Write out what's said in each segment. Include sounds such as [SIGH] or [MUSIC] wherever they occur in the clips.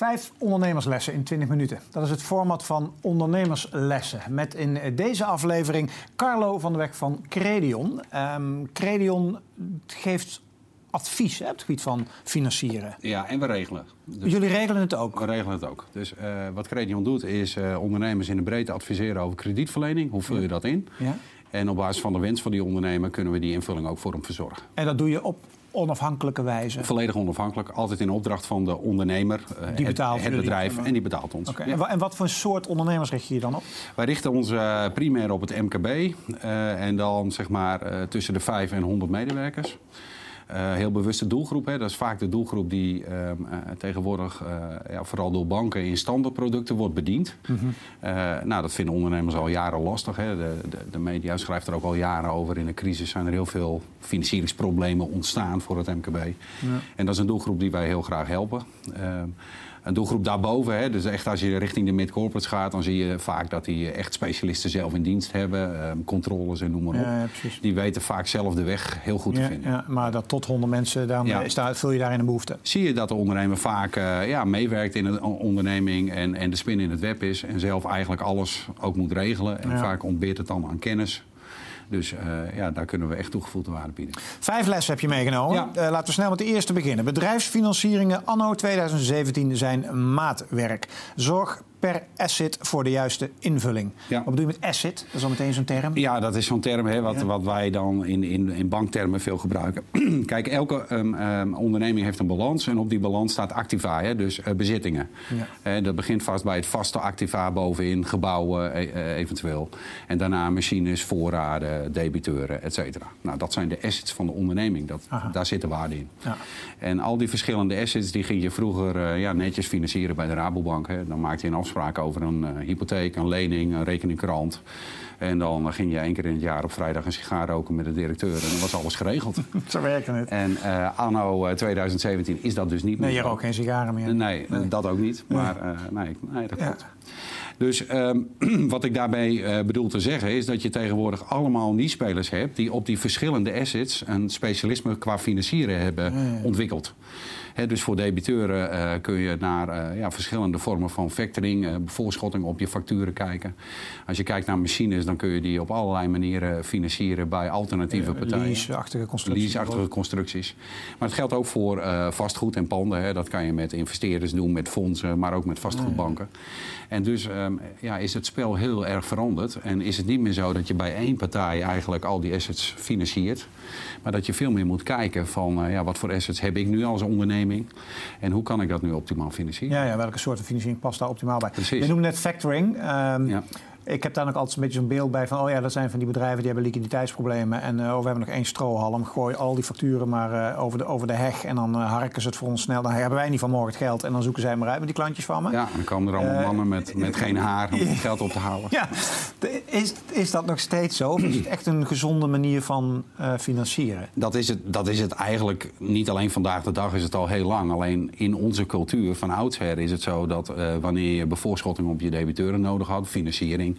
Vijf ondernemerslessen in 20 minuten. Dat is het format van ondernemerslessen. Met in deze aflevering Carlo van der Weg van Credion. Um, Credion geeft advies hè, op het gebied van financieren. Ja, en we regelen. Dus Jullie regelen het ook? We regelen het ook. Dus uh, wat Credion doet is uh, ondernemers in de breedte adviseren over kredietverlening. Hoe vul je dat in? Ja. En op basis van de wens van die ondernemer kunnen we die invulling ook voor hem verzorgen. En dat doe je op onafhankelijke wijze? Volledig onafhankelijk, altijd in opdracht van de ondernemer, eh, die betaalt het, het bedrijf en die betaalt ons. Okay. En wat voor soort ondernemers richt je je dan op? Wij richten ons uh, primair op het MKB uh, en dan zeg maar tussen de 5 en 100 medewerkers. Uh, heel bewuste doelgroep. Hè. Dat is vaak de doelgroep die uh, uh, tegenwoordig ja, vooral door banken in standaardproducten wordt bediend. Mm -hmm. nou, dat vinden ondernemers al jaren lastig. Hè. De, de, de, media schrijft er ook al jaren over. In de crisis zijn er heel veel financieringsproblemen ontstaan voor het MKB. Ja. En dat is een doelgroep die wij heel graag helpen. Een doelgroep daarboven. Hè, dus echt als je richting de mid-corporates gaat, dan zie je vaak dat die echt specialisten zelf in dienst hebben. Um, controles en noem maar op. Ja, ja, die weten vaak zelf de weg heel goed te vinden. Ja, maar dat tot 100 mensen, dan is daar, vul je daarin een behoefte? Zie je dat de ondernemer vaak uh, ja, meewerkt in een onderneming en, en de spin in het web is. En zelf eigenlijk alles ook moet regelen. En vaak ontbeert het dan aan kennis. Dus uh, ja, daar kunnen we echt toegevoegde waarde bieden. Vijf lessen heb je meegenomen. Ja. Uh, laten we snel met de eerste beginnen. Bedrijfsfinancieringen anno 2017 zijn maatwerk. Zorg per asset voor de juiste invulling. Wat bedoel je met asset? Dat is al meteen zo'n term. Ja, dat is zo'n term hè, wat, wat wij dan in, in, in banktermen veel gebruiken. [CLEARS THROAT] Kijk, elke um, um, onderneming heeft een balans en op die balans staat activa, hè, dus uh, bezittingen. Ja. Uh, dat begint vast bij het vaste activa bovenin, gebouwen uh, eventueel. En daarna machines, voorraden, debiteuren, et cetera. Nou, dat zijn de assets van de onderneming. Dat, daar zit de waarde in. Ja. En al die verschillende assets die ging je vroeger ja, netjes financieren bij de Rabobank. Hè. Dan maakte je een afspraak over een uh, hypotheek, een lening, een rekeningkrant. En dan ging je één keer in het jaar op vrijdag een sigaar roken met de directeur. En dan was alles geregeld. [LAUGHS] Zo werkte het. En uh, anno 2017 is dat dus niet meer. Nee, je rookt geen sigaren meer. Nee, nee. dat ook niet. Maar nee, nee, dat klopt. Dus um, [CLEARS THROAT] wat ik daarbij uh, bedoel te zeggen is dat je tegenwoordig allemaal niet-spelers hebt die op die verschillende assets een specialisme qua financieren hebben ja, ja. ontwikkeld. He, dus voor debiteuren uh, kun je naar uh, ja, verschillende vormen van factoring, uh, voorschotting op je facturen kijken. Als je kijkt naar machines, dan kun je die op allerlei manieren financieren bij alternatieve partijen. Lease-achtige constructies. Lease constructies. Maar het geldt ook voor vastgoed en panden. Hè. Dat kan je met investeerders doen, met fondsen, maar ook met vastgoedbanken. En dus um, ja, is het spel heel erg veranderd. En is het niet meer zo dat je bij één partij eigenlijk al die assets financiert. Maar dat je veel meer moet kijken van ja, wat voor assets heb ik nu als onderneming en hoe kan ik dat nu optimaal financieren? Ja, ja welke soorten financiering past daar optimaal bij? Precies. Je noemde net factoring. Um, ja. Ik heb daar ook altijd een beetje zo'n beeld bij van... oh ja, dat zijn van die bedrijven die hebben liquiditeitsproblemen... en uh, oh, we hebben nog één strohalm. Gooi al die facturen maar uh, over, de, over de heg... en dan uh, harken ze het voor ons snel. Dan hebben wij niet van morgen het geld... en dan zoeken zij maar uit met die klantjes van me. Ja, dan komen er allemaal mannen met, met geen haar om het geld op te halen. [LAUGHS] Ja, is, is dat nog steeds zo? Of is het echt een gezonde manier van financieren? Dat is, het, dat is het eigenlijk niet alleen vandaag de dag, is het al heel lang. Alleen in onze cultuur van oudsher is het zo dat wanneer je bevoorschotting op je debiteuren nodig had... financiering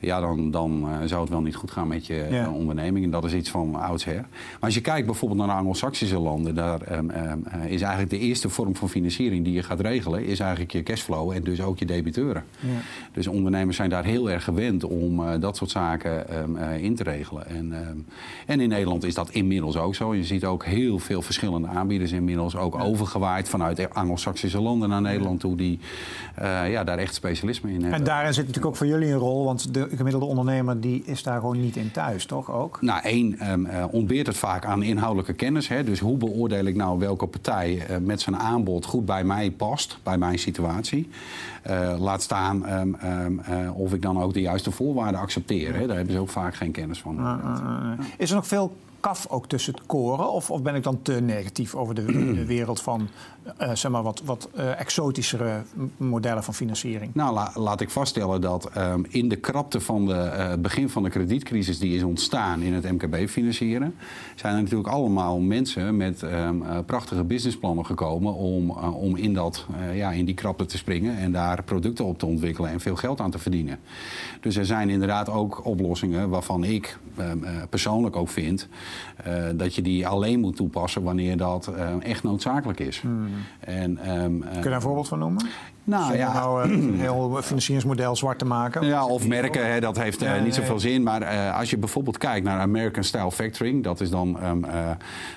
ja, dan, dan uh, zou het wel niet goed gaan met je ja. uh, onderneming. En dat is iets van oudsher. Maar als je kijkt bijvoorbeeld naar de Anglo-Saxische landen, daar um, um, is eigenlijk de eerste vorm van financiering die je gaat regelen, is eigenlijk je cashflow en dus ook je debiteuren. Ja. Dus ondernemers zijn daar heel erg gewend om uh, dat soort zaken um, in te regelen. En, en in Nederland is dat inmiddels ook zo. Je ziet ook heel veel verschillende aanbieders inmiddels ook ja. overgewaaid vanuit Anglo-Saxische landen naar Nederland toe, die ja, daar echt specialisme in hebben. En daarin zit natuurlijk ook voor jullie een rol, want de gemiddelde ondernemer die is daar gewoon niet in thuis, toch ook? Nou, één, um, uh, ontbeert het vaak aan inhoudelijke kennis. Hè? Dus hoe beoordeel ik nou welke partij uh, met zijn aanbod goed bij mij past, bij mijn situatie? Uh, laat staan um, um, of ik dan ook de juiste voorwaarden accepteer. Hè? Daar hebben ze ook vaak geen kennis van. Is er nog veel kaf ook tussen het koren? Of, of ben ik dan te negatief over de, wereld van uh, zeg maar wat, wat uh, exotischere modellen van financiering? Nou, la, laat ik vaststellen dat um, in de krapte van het uh, begin van de kredietcrisis die is ontstaan in het MKB-financieren, zijn er natuurlijk allemaal mensen met um, prachtige businessplannen gekomen om, om in, dat, ja, in die krapte te springen en daar producten op te ontwikkelen en veel geld aan te verdienen. Dus er zijn inderdaad ook oplossingen waarvan ik um, persoonlijk ook vind dat je die alleen moet toepassen wanneer dat echt noodzakelijk is. Hmm. En, um, Kun je daar een voorbeeld van noemen? Nou ja, nou, uh, een heel financieringsmodel zwart te maken. Ja, of merken, hè, dat heeft uh, niet zoveel zin. Maar uh, als je bijvoorbeeld kijkt naar American Style Factoring, dat is dan um,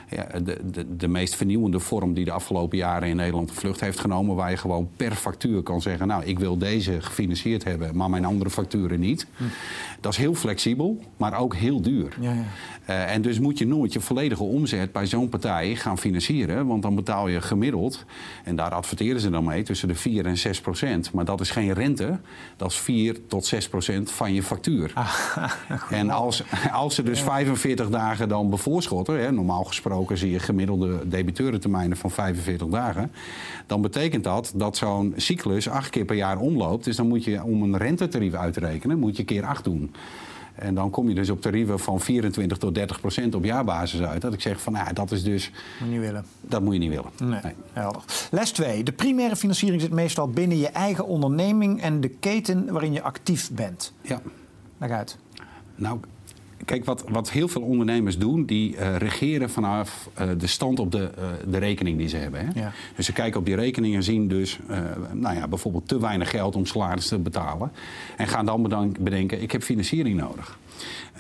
ja, de, de, de meest vernieuwende vorm die de afgelopen jaren in Nederland de vlucht heeft genomen. Waar je gewoon per factuur kan zeggen: Nou, ik wil deze gefinancierd hebben, maar mijn andere facturen niet. Hm. Dat is heel flexibel, maar ook heel duur. Ja, ja. en dus moet je nooit je volledige omzet bij zo'n partij gaan financieren. Want dan betaal je gemiddeld, en daar adverteren ze dan mee, tussen de 4 en 6 procent. Maar dat is geen rente, dat is 4 tot 6 procent van je factuur. Ah, [LAUGHS] en als, als ze dus 45 dagen dan bevoorschotten, hè, normaal gesproken zie je gemiddelde debiteurentermijnen van 45 dagen, dan betekent dat dat zo'n cyclus acht keer per jaar omloopt. Dus dan moet je om een rentetarief uit te rekenen, moet je keer 8 doen. En dan kom je dus op tarieven van 24 tot 30 procent op jaarbasis uit. Dat ik zeg van, nou, dat is dus... Moet je niet willen. Dat moet je niet willen. Nee, nee. helder. Les 2. De primaire financiering zit meestal binnen je eigen onderneming... en de keten waarin je actief bent. Ja. Leg uit. Nou, Kijk, wat, wat heel veel ondernemers doen, die uh, regeren vanaf uh, de stand op de, uh, de rekening die ze hebben. Hè? Ja. Dus ze kijken op die rekening en zien dus nou ja, bijvoorbeeld te weinig geld om salaris te betalen. En gaan dan bedenken, ik heb financiering nodig.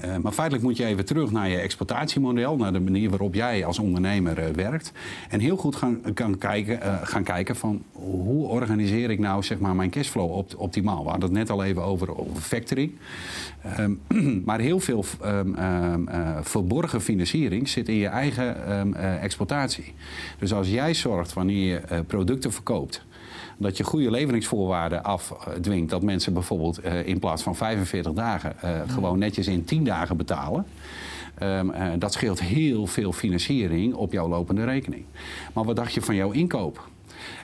Uh, maar feitelijk moet je even terug naar je exploitatiemodel, naar de manier waarop jij als ondernemer uh, werkt. En heel goed gaan, kan kijken, uh, gaan kijken van hoe organiseer ik nou zeg maar, mijn cashflow op, optimaal. We hadden het net al even over, over factoring. Um, [CLEARS THROAT] maar heel veel um, um, verborgen financiering zit in je eigen exploitatie. Dus als jij zorgt wanneer je producten verkoopt dat je goede leveringsvoorwaarden afdwingt. Dat mensen bijvoorbeeld eh, in plaats van 45 dagen eh, gewoon netjes in 10 dagen betalen. Um, uh, dat scheelt heel veel financiering op jouw lopende rekening. Maar wat dacht je van jouw inkoop?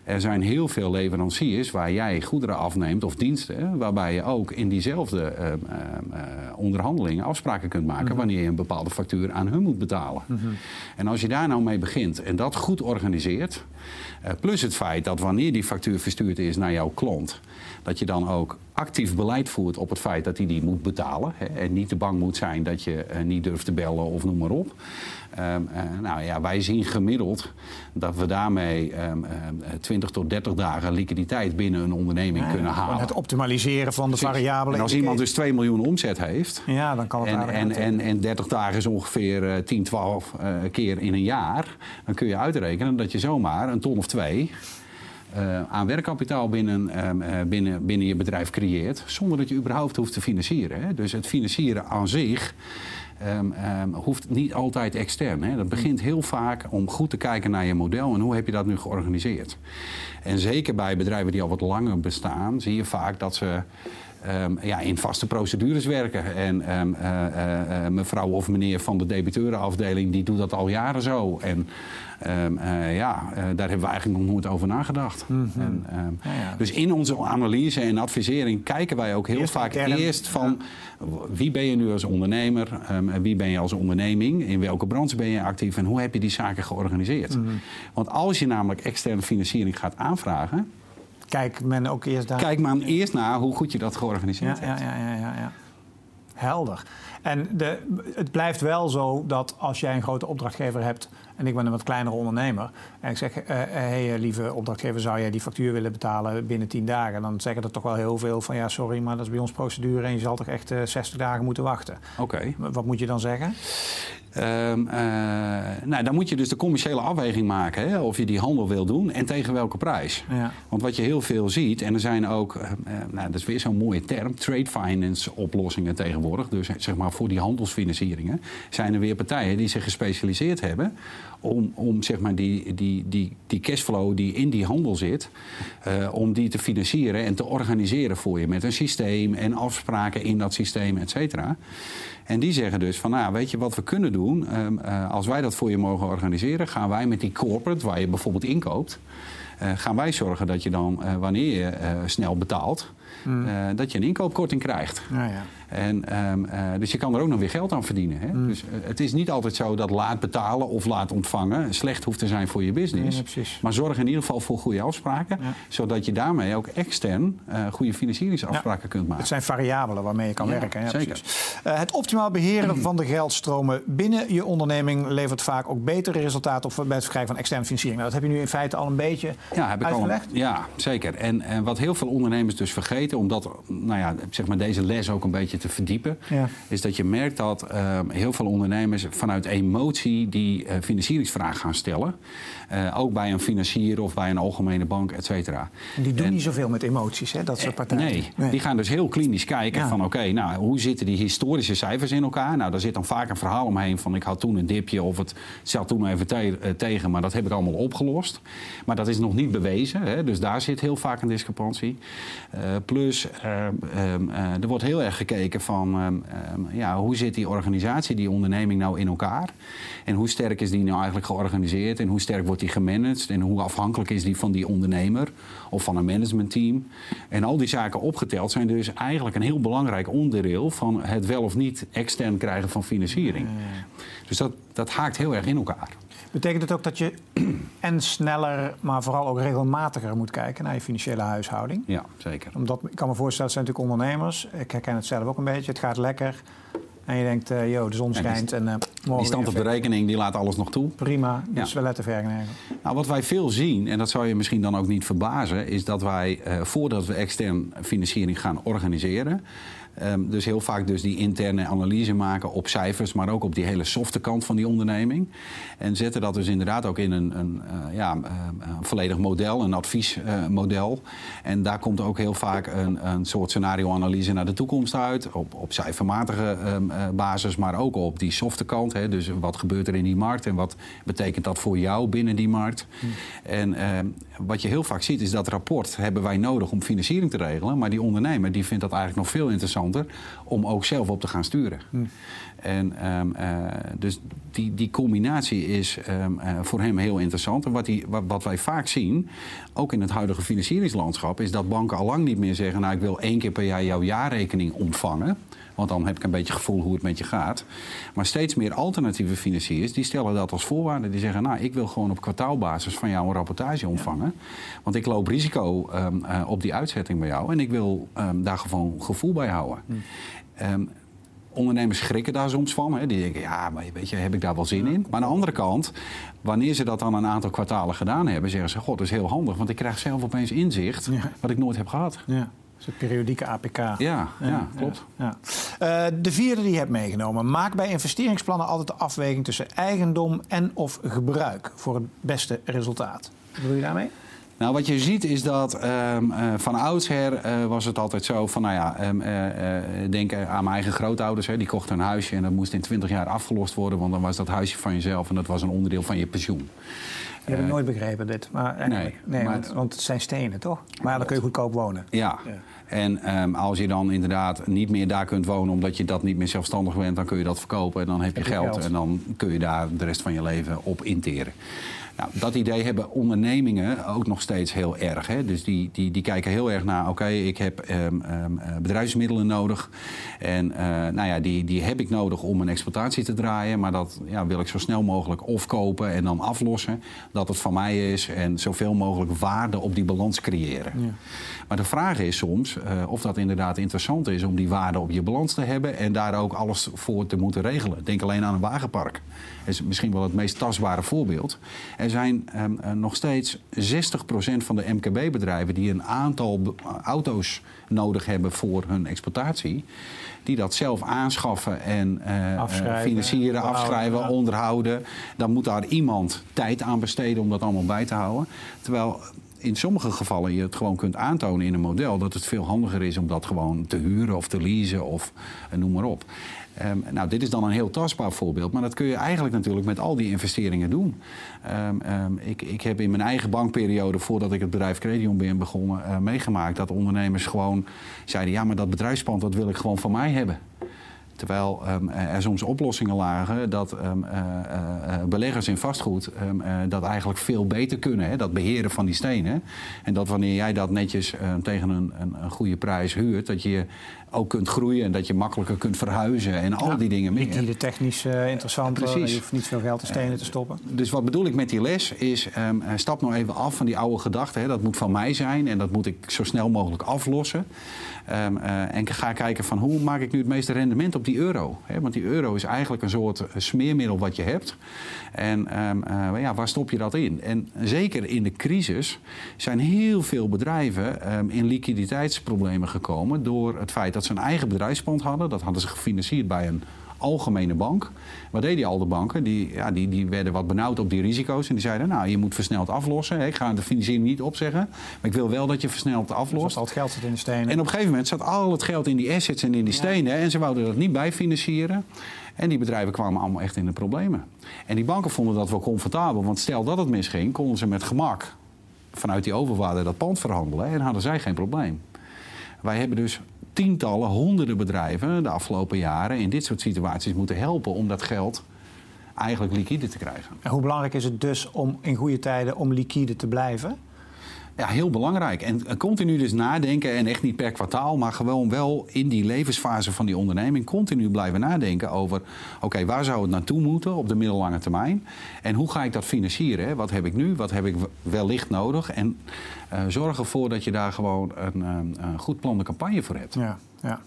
Er zijn heel veel leveranciers waar jij goederen afneemt of diensten, waarbij je ook in diezelfde uh, uh, onderhandelingen afspraken kunt maken mhm. wanneer je een bepaalde factuur aan hun moet betalen. Mhm. En als je daar nou mee begint en dat goed organiseert, plus het feit dat wanneer die factuur verstuurd is naar jouw klant, dat je dan ook actief beleid voert op het feit dat hij die moet betalen. Hè, en niet te bang moet zijn dat je niet durft te bellen of noem maar op. Um, nou ja, wij zien gemiddeld dat we daarmee um, 20 tot 30 dagen liquiditeit binnen een onderneming kunnen halen. Het optimaliseren van de variabelen. En als iemand dus 2 miljoen omzet heeft. Ja, dan kan het en, en, en, en 30 dagen is ongeveer uh, 10, 12 uh, keer in een jaar. Dan kun je uitrekenen dat je zomaar een ton of twee. Uh, aan werkkapitaal binnen, uh, binnen, binnen je bedrijf creëert, zonder dat je überhaupt hoeft te financieren. Hè. Dus het financieren aan zich um, um, hoeft niet altijd extern. Hè. Dat begint heel vaak om goed te kijken naar je model en hoe heb je dat nu georganiseerd. En zeker bij bedrijven die al wat langer bestaan, zie je vaak dat ze Um, ja, in vaste procedures werken. En um, uh, uh, mevrouw of meneer van de debiteurenafdeling die doet dat al jaren zo. En um, ja, daar hebben we eigenlijk nog nooit over nagedacht. Mm -hmm. en, ja, ja. Dus in onze analyse en advisering kijken wij ook heel vaak eerst van wie ben je nu als ondernemer, wie ben je als onderneming, in welke branche ben je actief en hoe heb je die zaken georganiseerd. Mm -hmm. Want als je namelijk externe financiering gaat aanvragen, Kijk men ook eerst daar. Kijk men eerst naar hoe goed je dat georganiseerd ja, hebt. Ja, ja, ja, ja. Helder. En de, het blijft wel zo dat als jij een grote opdrachtgever hebt en ik ben een wat kleinere ondernemer. En ik zeg, hé uh, hey, eh, lieve opdrachtgever, zou jij die factuur willen betalen binnen 10 dagen? Dan zeggen er toch wel heel veel van, ja sorry, maar dat is bij ons procedure en je zal toch echt uh, eh, 60 dagen moeten wachten. Oké. Wat moet je dan zeggen? Um, uh, nou, dan moet je dus de commerciële afweging maken. Hè, of je die handel wil doen en tegen welke prijs. Ja. Want wat je heel veel ziet, en er zijn ook, uh, nou, dat is weer zo'n mooie term, trade finance oplossingen tegenwoordig. Dus zeg maar voor die handelsfinancieringen zijn er weer partijen die zich gespecialiseerd hebben om, om zeg maar die, die, die, die cashflow die in die handel zit, uh, om die te financieren en te organiseren voor je met een systeem en afspraken in dat systeem, et cetera. En die zeggen dus van, nou, weet je wat we kunnen doen? Uh, als wij dat voor je mogen organiseren, gaan wij met die corporate, waar je bijvoorbeeld inkoopt, uh, gaan wij zorgen dat je dan, wanneer je snel betaalt, mm. dat je een inkoopkorting krijgt. ja. En, ehm, dus je kan er ook nog weer geld aan verdienen. Hè? Mm. Dus het is niet altijd zo dat laat betalen of laat ontvangen slecht hoeft te zijn voor je business. maar zorg in ieder geval voor goede afspraken, zodat je daarmee ook extern goede financieringsafspraken kunt maken. Het zijn variabelen waarmee je kan werken. Zeker. het optimaal beheren [CLEARS THROAT] van de geldstromen binnen je onderneming levert vaak ook betere resultaten op bij het verkrijgen van externe financiering. Nou, dat heb je nu in feite al een beetje ja, heb ik uitgelegd. Al, ja, zeker. En, en wat heel veel ondernemers dus vergeten, omdat nou ja, zeg maar deze les ook een beetje te verdiepen, is dat je merkt dat ehm, heel veel ondernemers vanuit emotie die uh, financieringsvraag gaan stellen. Uh, ook bij een financier of bij een algemene bank, et cetera. Die doen niet zoveel met emoties, hè, dat soort eh, partijen. Nee, nee. die gaan dus heel klinisch kijken van oké, nou hoe zitten die historische cijfers in elkaar? Nou, daar zit dan vaak een verhaal omheen van ik had toen een dipje of het zat toen even te tegen, maar dat heb ik allemaal opgelost. Maar dat is nog niet bewezen, hè, dus daar zit heel vaak een discrepantie. Plus, er wordt heel erg gekeken van ja, hoe zit die organisatie, die onderneming nou in elkaar? En hoe sterk is die nou eigenlijk georganiseerd en hoe sterk wordt die gemanaged en hoe afhankelijk is die van die ondernemer of van een managementteam. En al die zaken opgeteld zijn dus eigenlijk een heel belangrijk onderdeel van het wel of niet extern krijgen van financiering. Dus dat, dat haakt heel erg in elkaar. Betekent het ook dat je [CLEARS THROAT] en sneller, maar vooral ook regelmatiger moet kijken naar je financiële huishouding? Ja, zeker. Omdat, ik kan me voorstellen, het zijn natuurlijk ondernemers. Ik herken het zelf ook een beetje. Het gaat lekker. En je denkt, uh, joh, de zon schijnt. en, uh, die stand op de rekening die laat alles nog toe. Prima, dus we letten vergen. Nou, wat wij veel zien, en dat zou je misschien dan ook niet verbazen, is dat wij uh, voordat we extern financiering gaan organiseren, Um, dus heel vaak dus die interne analyse maken op cijfers, maar ook op die hele softe kant van die onderneming. En zetten dat dus inderdaad ook in een, een uh, ja, uh, een volledig model, een adviesmodel. Uh, en daar komt ook heel vaak een, een soort scenarioanalyse naar de toekomst uit. Op, op cijfermatige um, basis, maar ook op die softe kant. Hè. Dus wat gebeurt er in die markt en wat betekent dat voor jou binnen die markt? Hmm. En ehm, wat je heel vaak ziet is dat rapport hebben wij nodig om financiering te regelen. Maar die ondernemer die vindt dat eigenlijk nog veel interessanter om ook zelf op te gaan sturen. Hm. En um, uh, dus die, die combinatie is um, uh, voor hem heel interessant. En wat, die, wat, wat, wij vaak zien, ook in het huidige financieringslandschap, is dat banken al lang niet meer zeggen: Nou, ik wil één keer per jaar jouw jaarrekening ontvangen. Want dan heb ik een beetje gevoel hoe het met je gaat. Maar steeds meer alternatieve financiers die stellen dat als voorwaarde. Die zeggen, nou, ik wil gewoon op kwartaalbasis van jou een rapportage ontvangen. Want ik loop risico um, uh, op die uitzetting bij jou. En ik wil um, daar gewoon gevoel bij houden. Um, ondernemers schrikken daar soms van. Hè. Die denken, ja, maar weet je, heb ik daar wel zin in? Maar aan de andere kant, wanneer ze dat dan een aantal kwartalen gedaan hebben... zeggen ze, god, dat is heel handig. Want ik krijg zelf opeens inzicht ja. wat ik nooit heb gehad. Ja. Een periodieke APK. Ja, ja, klopt. Ja, uh, de vierde die je hebt meegenomen. Maak bij investeringsplannen altijd de afweging tussen eigendom en of gebruik voor het beste resultaat. Wat bedoel je daarmee? Nou, wat je ziet is dat um, uh, van oudsher uh, was het altijd zo van, nou ja, um, uh, denk aan mijn eigen grootouders. Hè, die kochten een huisje en dat moest in 20 jaar afgelost worden, want dan was dat huisje van jezelf en dat was een onderdeel van je pensioen. Ik heb nooit begrepen dit. Maar nee, nee maar want, want, het zijn stenen, toch? Maar dan kun je goedkoop wonen. Ja. ja. En um, als je dan inderdaad niet meer daar kunt wonen omdat je dat niet meer zelfstandig bent, dan kun je dat verkopen en dan heb je, heb je geld, geld, en dan kun je daar de rest van je leven op interen. Nou, dat idee hebben ondernemingen ook nog steeds heel erg. Hè? Dus die, die, die kijken heel erg naar, oké, ik heb um, um, bedrijfsmiddelen nodig. En uh, nou ja, die, die heb ik nodig om een exploitatie te draaien. Maar dat ja, wil ik zo snel mogelijk of kopen en dan aflossen. Dat het van mij is en zoveel mogelijk waarde op die balans creëren. Ja. Maar de vraag is soms uh, of dat inderdaad interessant is om die waarde op je balans te hebben. En daar ook alles voor te moeten regelen. Denk alleen aan een wagenpark. Dat is misschien wel het meest tastbare voorbeeld. Er zijn um, nog steeds 60% van de MKB-bedrijven die een aantal auto's nodig hebben voor hun exploitatie. Die dat zelf aanschaffen en uh, financieren, afschrijven, onderhouden. Dan moet daar iemand tijd aan besteden om dat allemaal bij te houden. Terwijl in sommige gevallen je het gewoon kunt aantonen in een model dat het veel handiger is om dat gewoon te huren of te leasen of noem maar op. Um, nou, dit is dan een heel tastbaar voorbeeld, maar dat kun je eigenlijk natuurlijk met al die investeringen doen. Um, um, ik, ik, heb in mijn eigen bankperiode, voordat ik het bedrijf Credion ben begonnen, uh, meegemaakt dat ondernemers gewoon zeiden: ja, maar dat bedrijfspand dat wil ik gewoon van mij hebben. Terwijl um, er soms oplossingen lagen dat um, beleggers in vastgoed dat eigenlijk veel beter kunnen. Hè, dat beheren van die stenen. En dat wanneer jij dat netjes tegen een, een, een, goede prijs huurt, dat je ook kunt groeien en dat je makkelijker kunt verhuizen en al die dingen meer. Niet de technisch uh, interessant, Precies. je hoeft niet veel geld in stenen te stoppen. Dus wat bedoel ik met die les is, um, stap nou even af van die oude gedachten. Dat moet van mij zijn en dat moet ik zo snel mogelijk aflossen. Um, uh, en ga kijken van hoe maak ik nu het meeste rendement op die euro. Hè? Want die euro is eigenlijk een soort smeermiddel wat je hebt. En um, uh, ja, waar stop je dat in? En zeker in de crisis zijn heel veel bedrijven in liquiditeitsproblemen gekomen door het feit dat ze een eigen bedrijfspand hadden. Dat hadden ze gefinancierd bij een algemene bank. Wat deden al de banken? Die, ja, die, die werden wat benauwd op die risico's. En die zeiden, nou, je moet versneld aflossen. Ik ga de financiering niet opzeggen. Maar ik wil wel dat je versneld aflost. Dus al het geld zit in de stenen. En op een gegeven moment zat al het geld in die assets en in die stenen. En ze wouden dat niet bijfinancieren. En die bedrijven kwamen allemaal echt in de problemen. En die banken vonden dat wel comfortabel. Want stel dat het misging, konden ze met gemak vanuit die overwaarde dat pand verhandelen. En hadden zij geen probleem. Wij hebben dus tientallen, honderden bedrijven de afgelopen jaren in dit soort situaties moeten helpen om dat geld eigenlijk liquide te krijgen. En hoe belangrijk is het dus om in goede tijden om liquide te blijven? Ja, heel belangrijk. En continu dus nadenken, en echt niet per kwartaal, maar gewoon wel in die levensfase van die onderneming continu blijven nadenken over: oké, waar zou het naartoe moeten op de middellange termijn? En hoe ga ik dat financieren? Hè? Wat heb ik nu? Wat heb ik wellicht nodig? En uh, zorg ervoor dat je daar gewoon een, een, een goed plande campagne voor hebt. Ja, ja.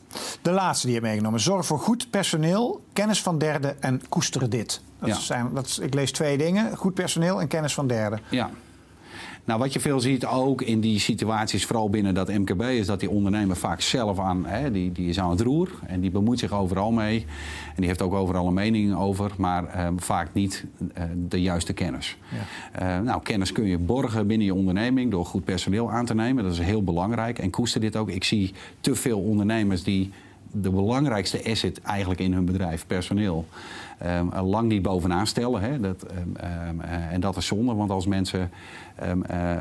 De laatste die je hebt meegenomen: zorg voor goed personeel, kennis van derden en koesteren dit. Dat ja. zijn, dat ik lees twee dingen: goed personeel en kennis van derden. Ja. Nou, wat je veel ziet ook in die situaties, vooral binnen dat MKB, is dat die ondernemer vaak zelf aan, hè, die, die is aan het roer en die bemoeit zich overal mee. En die heeft ook overal een mening over, maar eh, vaak niet uh, de juiste kennis. Ja. Uh, nou, kennis kun je borgen binnen je onderneming door goed personeel aan te nemen. Dat is heel belangrijk. En koester dit ook. Ik zie te veel ondernemers die de belangrijkste asset eigenlijk in hun bedrijf, personeel, um, lang niet bovenaan stellen. Hè. Dat, um, uh, en dat is zonde, want als mensen uh,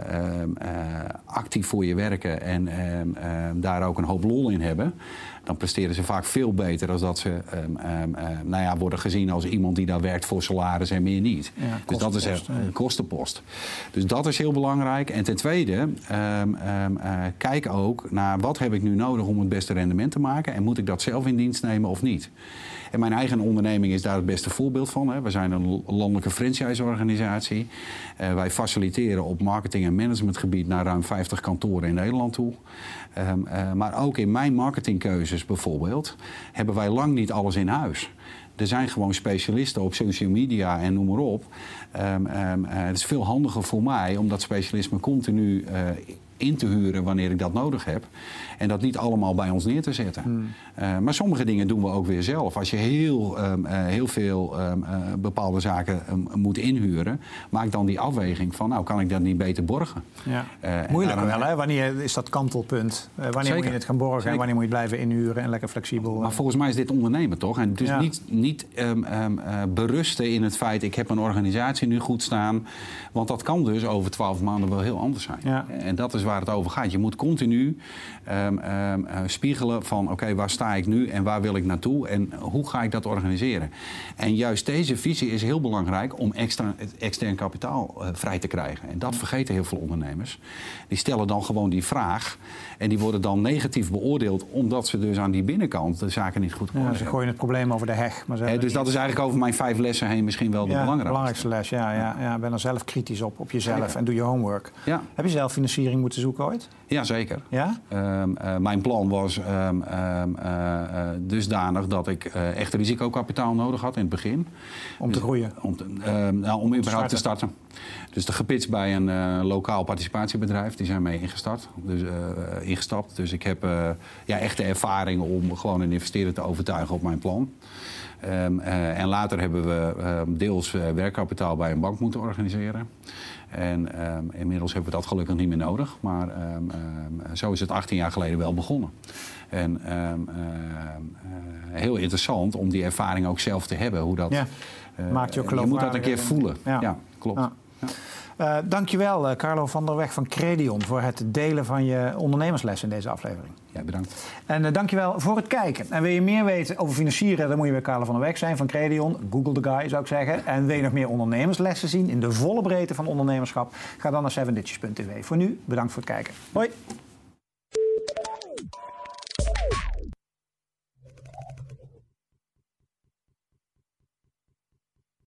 actief voor je werken en daar ook een hoop lol in hebben, dan presteren ze vaak veel beter dan dat ze nou ja, worden gezien als iemand die daar werkt voor salaris en meer niet. Ja, dus dat is een kostenpost. Dus dat is heel belangrijk. En ten tweede, kijk ook naar wat heb ik nu nodig om het beste rendement te maken en moet ik dat zelf in dienst nemen of niet. En mijn eigen onderneming is daar het beste voorbeeld van. Hè. We zijn een landelijke franchise-organisatie. Uh, wij faciliteren op marketing- en managementgebied naar ruim 50 kantoren in Nederland toe. Um, uh, maar ook in mijn marketingkeuzes bijvoorbeeld hebben wij lang niet alles in huis. Er zijn gewoon specialisten op social media en noem maar op. Um, um, uh, het is veel handiger voor mij om dat specialisme continu in te huren wanneer ik dat nodig heb. En dat niet allemaal bij ons neer te zetten. Hmm. Uh, maar sommige dingen doen we ook weer zelf. Als je heel, um, uh, heel veel um, uh, bepaalde zaken um, moet inhuren, maak dan die afweging van, nou kan ik dat niet beter borgen. Ja. Moeilijk daarom, wel, hè? Wanneer is dat kantelpunt? wanneer Zeker. moet je het gaan borgen Zeker. en wanneer moet je blijven inhuren en lekker flexibel? Maar volgens mij is dit ondernemen toch? En dus ja. niet, niet berusten in het feit, ik heb een organisatie nu goed staan. Want dat kan dus over twaalf maanden wel heel anders zijn. Ja. En dat is waar het over gaat. Je moet continu um, um, spiegelen van oké, waar sta ik nu en waar wil ik naartoe en hoe ga ik dat organiseren. En juist deze visie is heel belangrijk om extra, extern kapitaal uh, vrij te krijgen. En dat vergeten heel veel ondernemers. Die stellen dan gewoon die vraag en die worden dan negatief beoordeeld omdat ze dus aan die binnenkant de zaken niet goed ja, Ze gooien het probleem over de heg. Maar eh, dus dat is eigenlijk over mijn vijf lessen heen misschien wel de ja, belangrijkste. belangrijkste les. Ja, ja, ja. Ben er zelf kritisch op, op jezelf en doe je homework. Ja. Heb je zelf financiering moeten zoeken ooit? Jazeker. Ja? Um, uh, mijn plan was um, um, uh, dusdanig dat ik echt risicokapitaal nodig had in het begin. Om te dus, groeien? Om, te, nou, om überhaupt te starten. Dus de gepitst bij een lokaal participatiebedrijf. Die zijn mee ingestart, dus, ingestapt. Dus ik heb ja, echte ervaring om gewoon een investeerder te overtuigen op mijn plan. Um, en later hebben we deels werkkapitaal bij een bank moeten organiseren. En um, inmiddels hebben we dat gelukkig niet meer nodig. Maar zo is het 18 jaar geleden wel begonnen. En uh, heel interessant om die ervaring ook zelf te hebben. Hoe dat, ja. Maakt je ook Je moet dat een keer voelen. Ja, ja klopt. Uh, dankjewel, uh, Carlo van der Weg van Credion, voor het delen van je ondernemersles in deze aflevering. Ja, bedankt. En uh, dankjewel voor het kijken. En wil je meer weten over financieren, dan moet je bij Carlo van der Weg zijn van Credion. Google the guy, zou ik zeggen. En wil je nog meer ondernemerslessen zien in de volle breedte van ondernemerschap? Ga dan naar 7ditches.tv. Voor nu, bedankt voor het kijken. Hoi!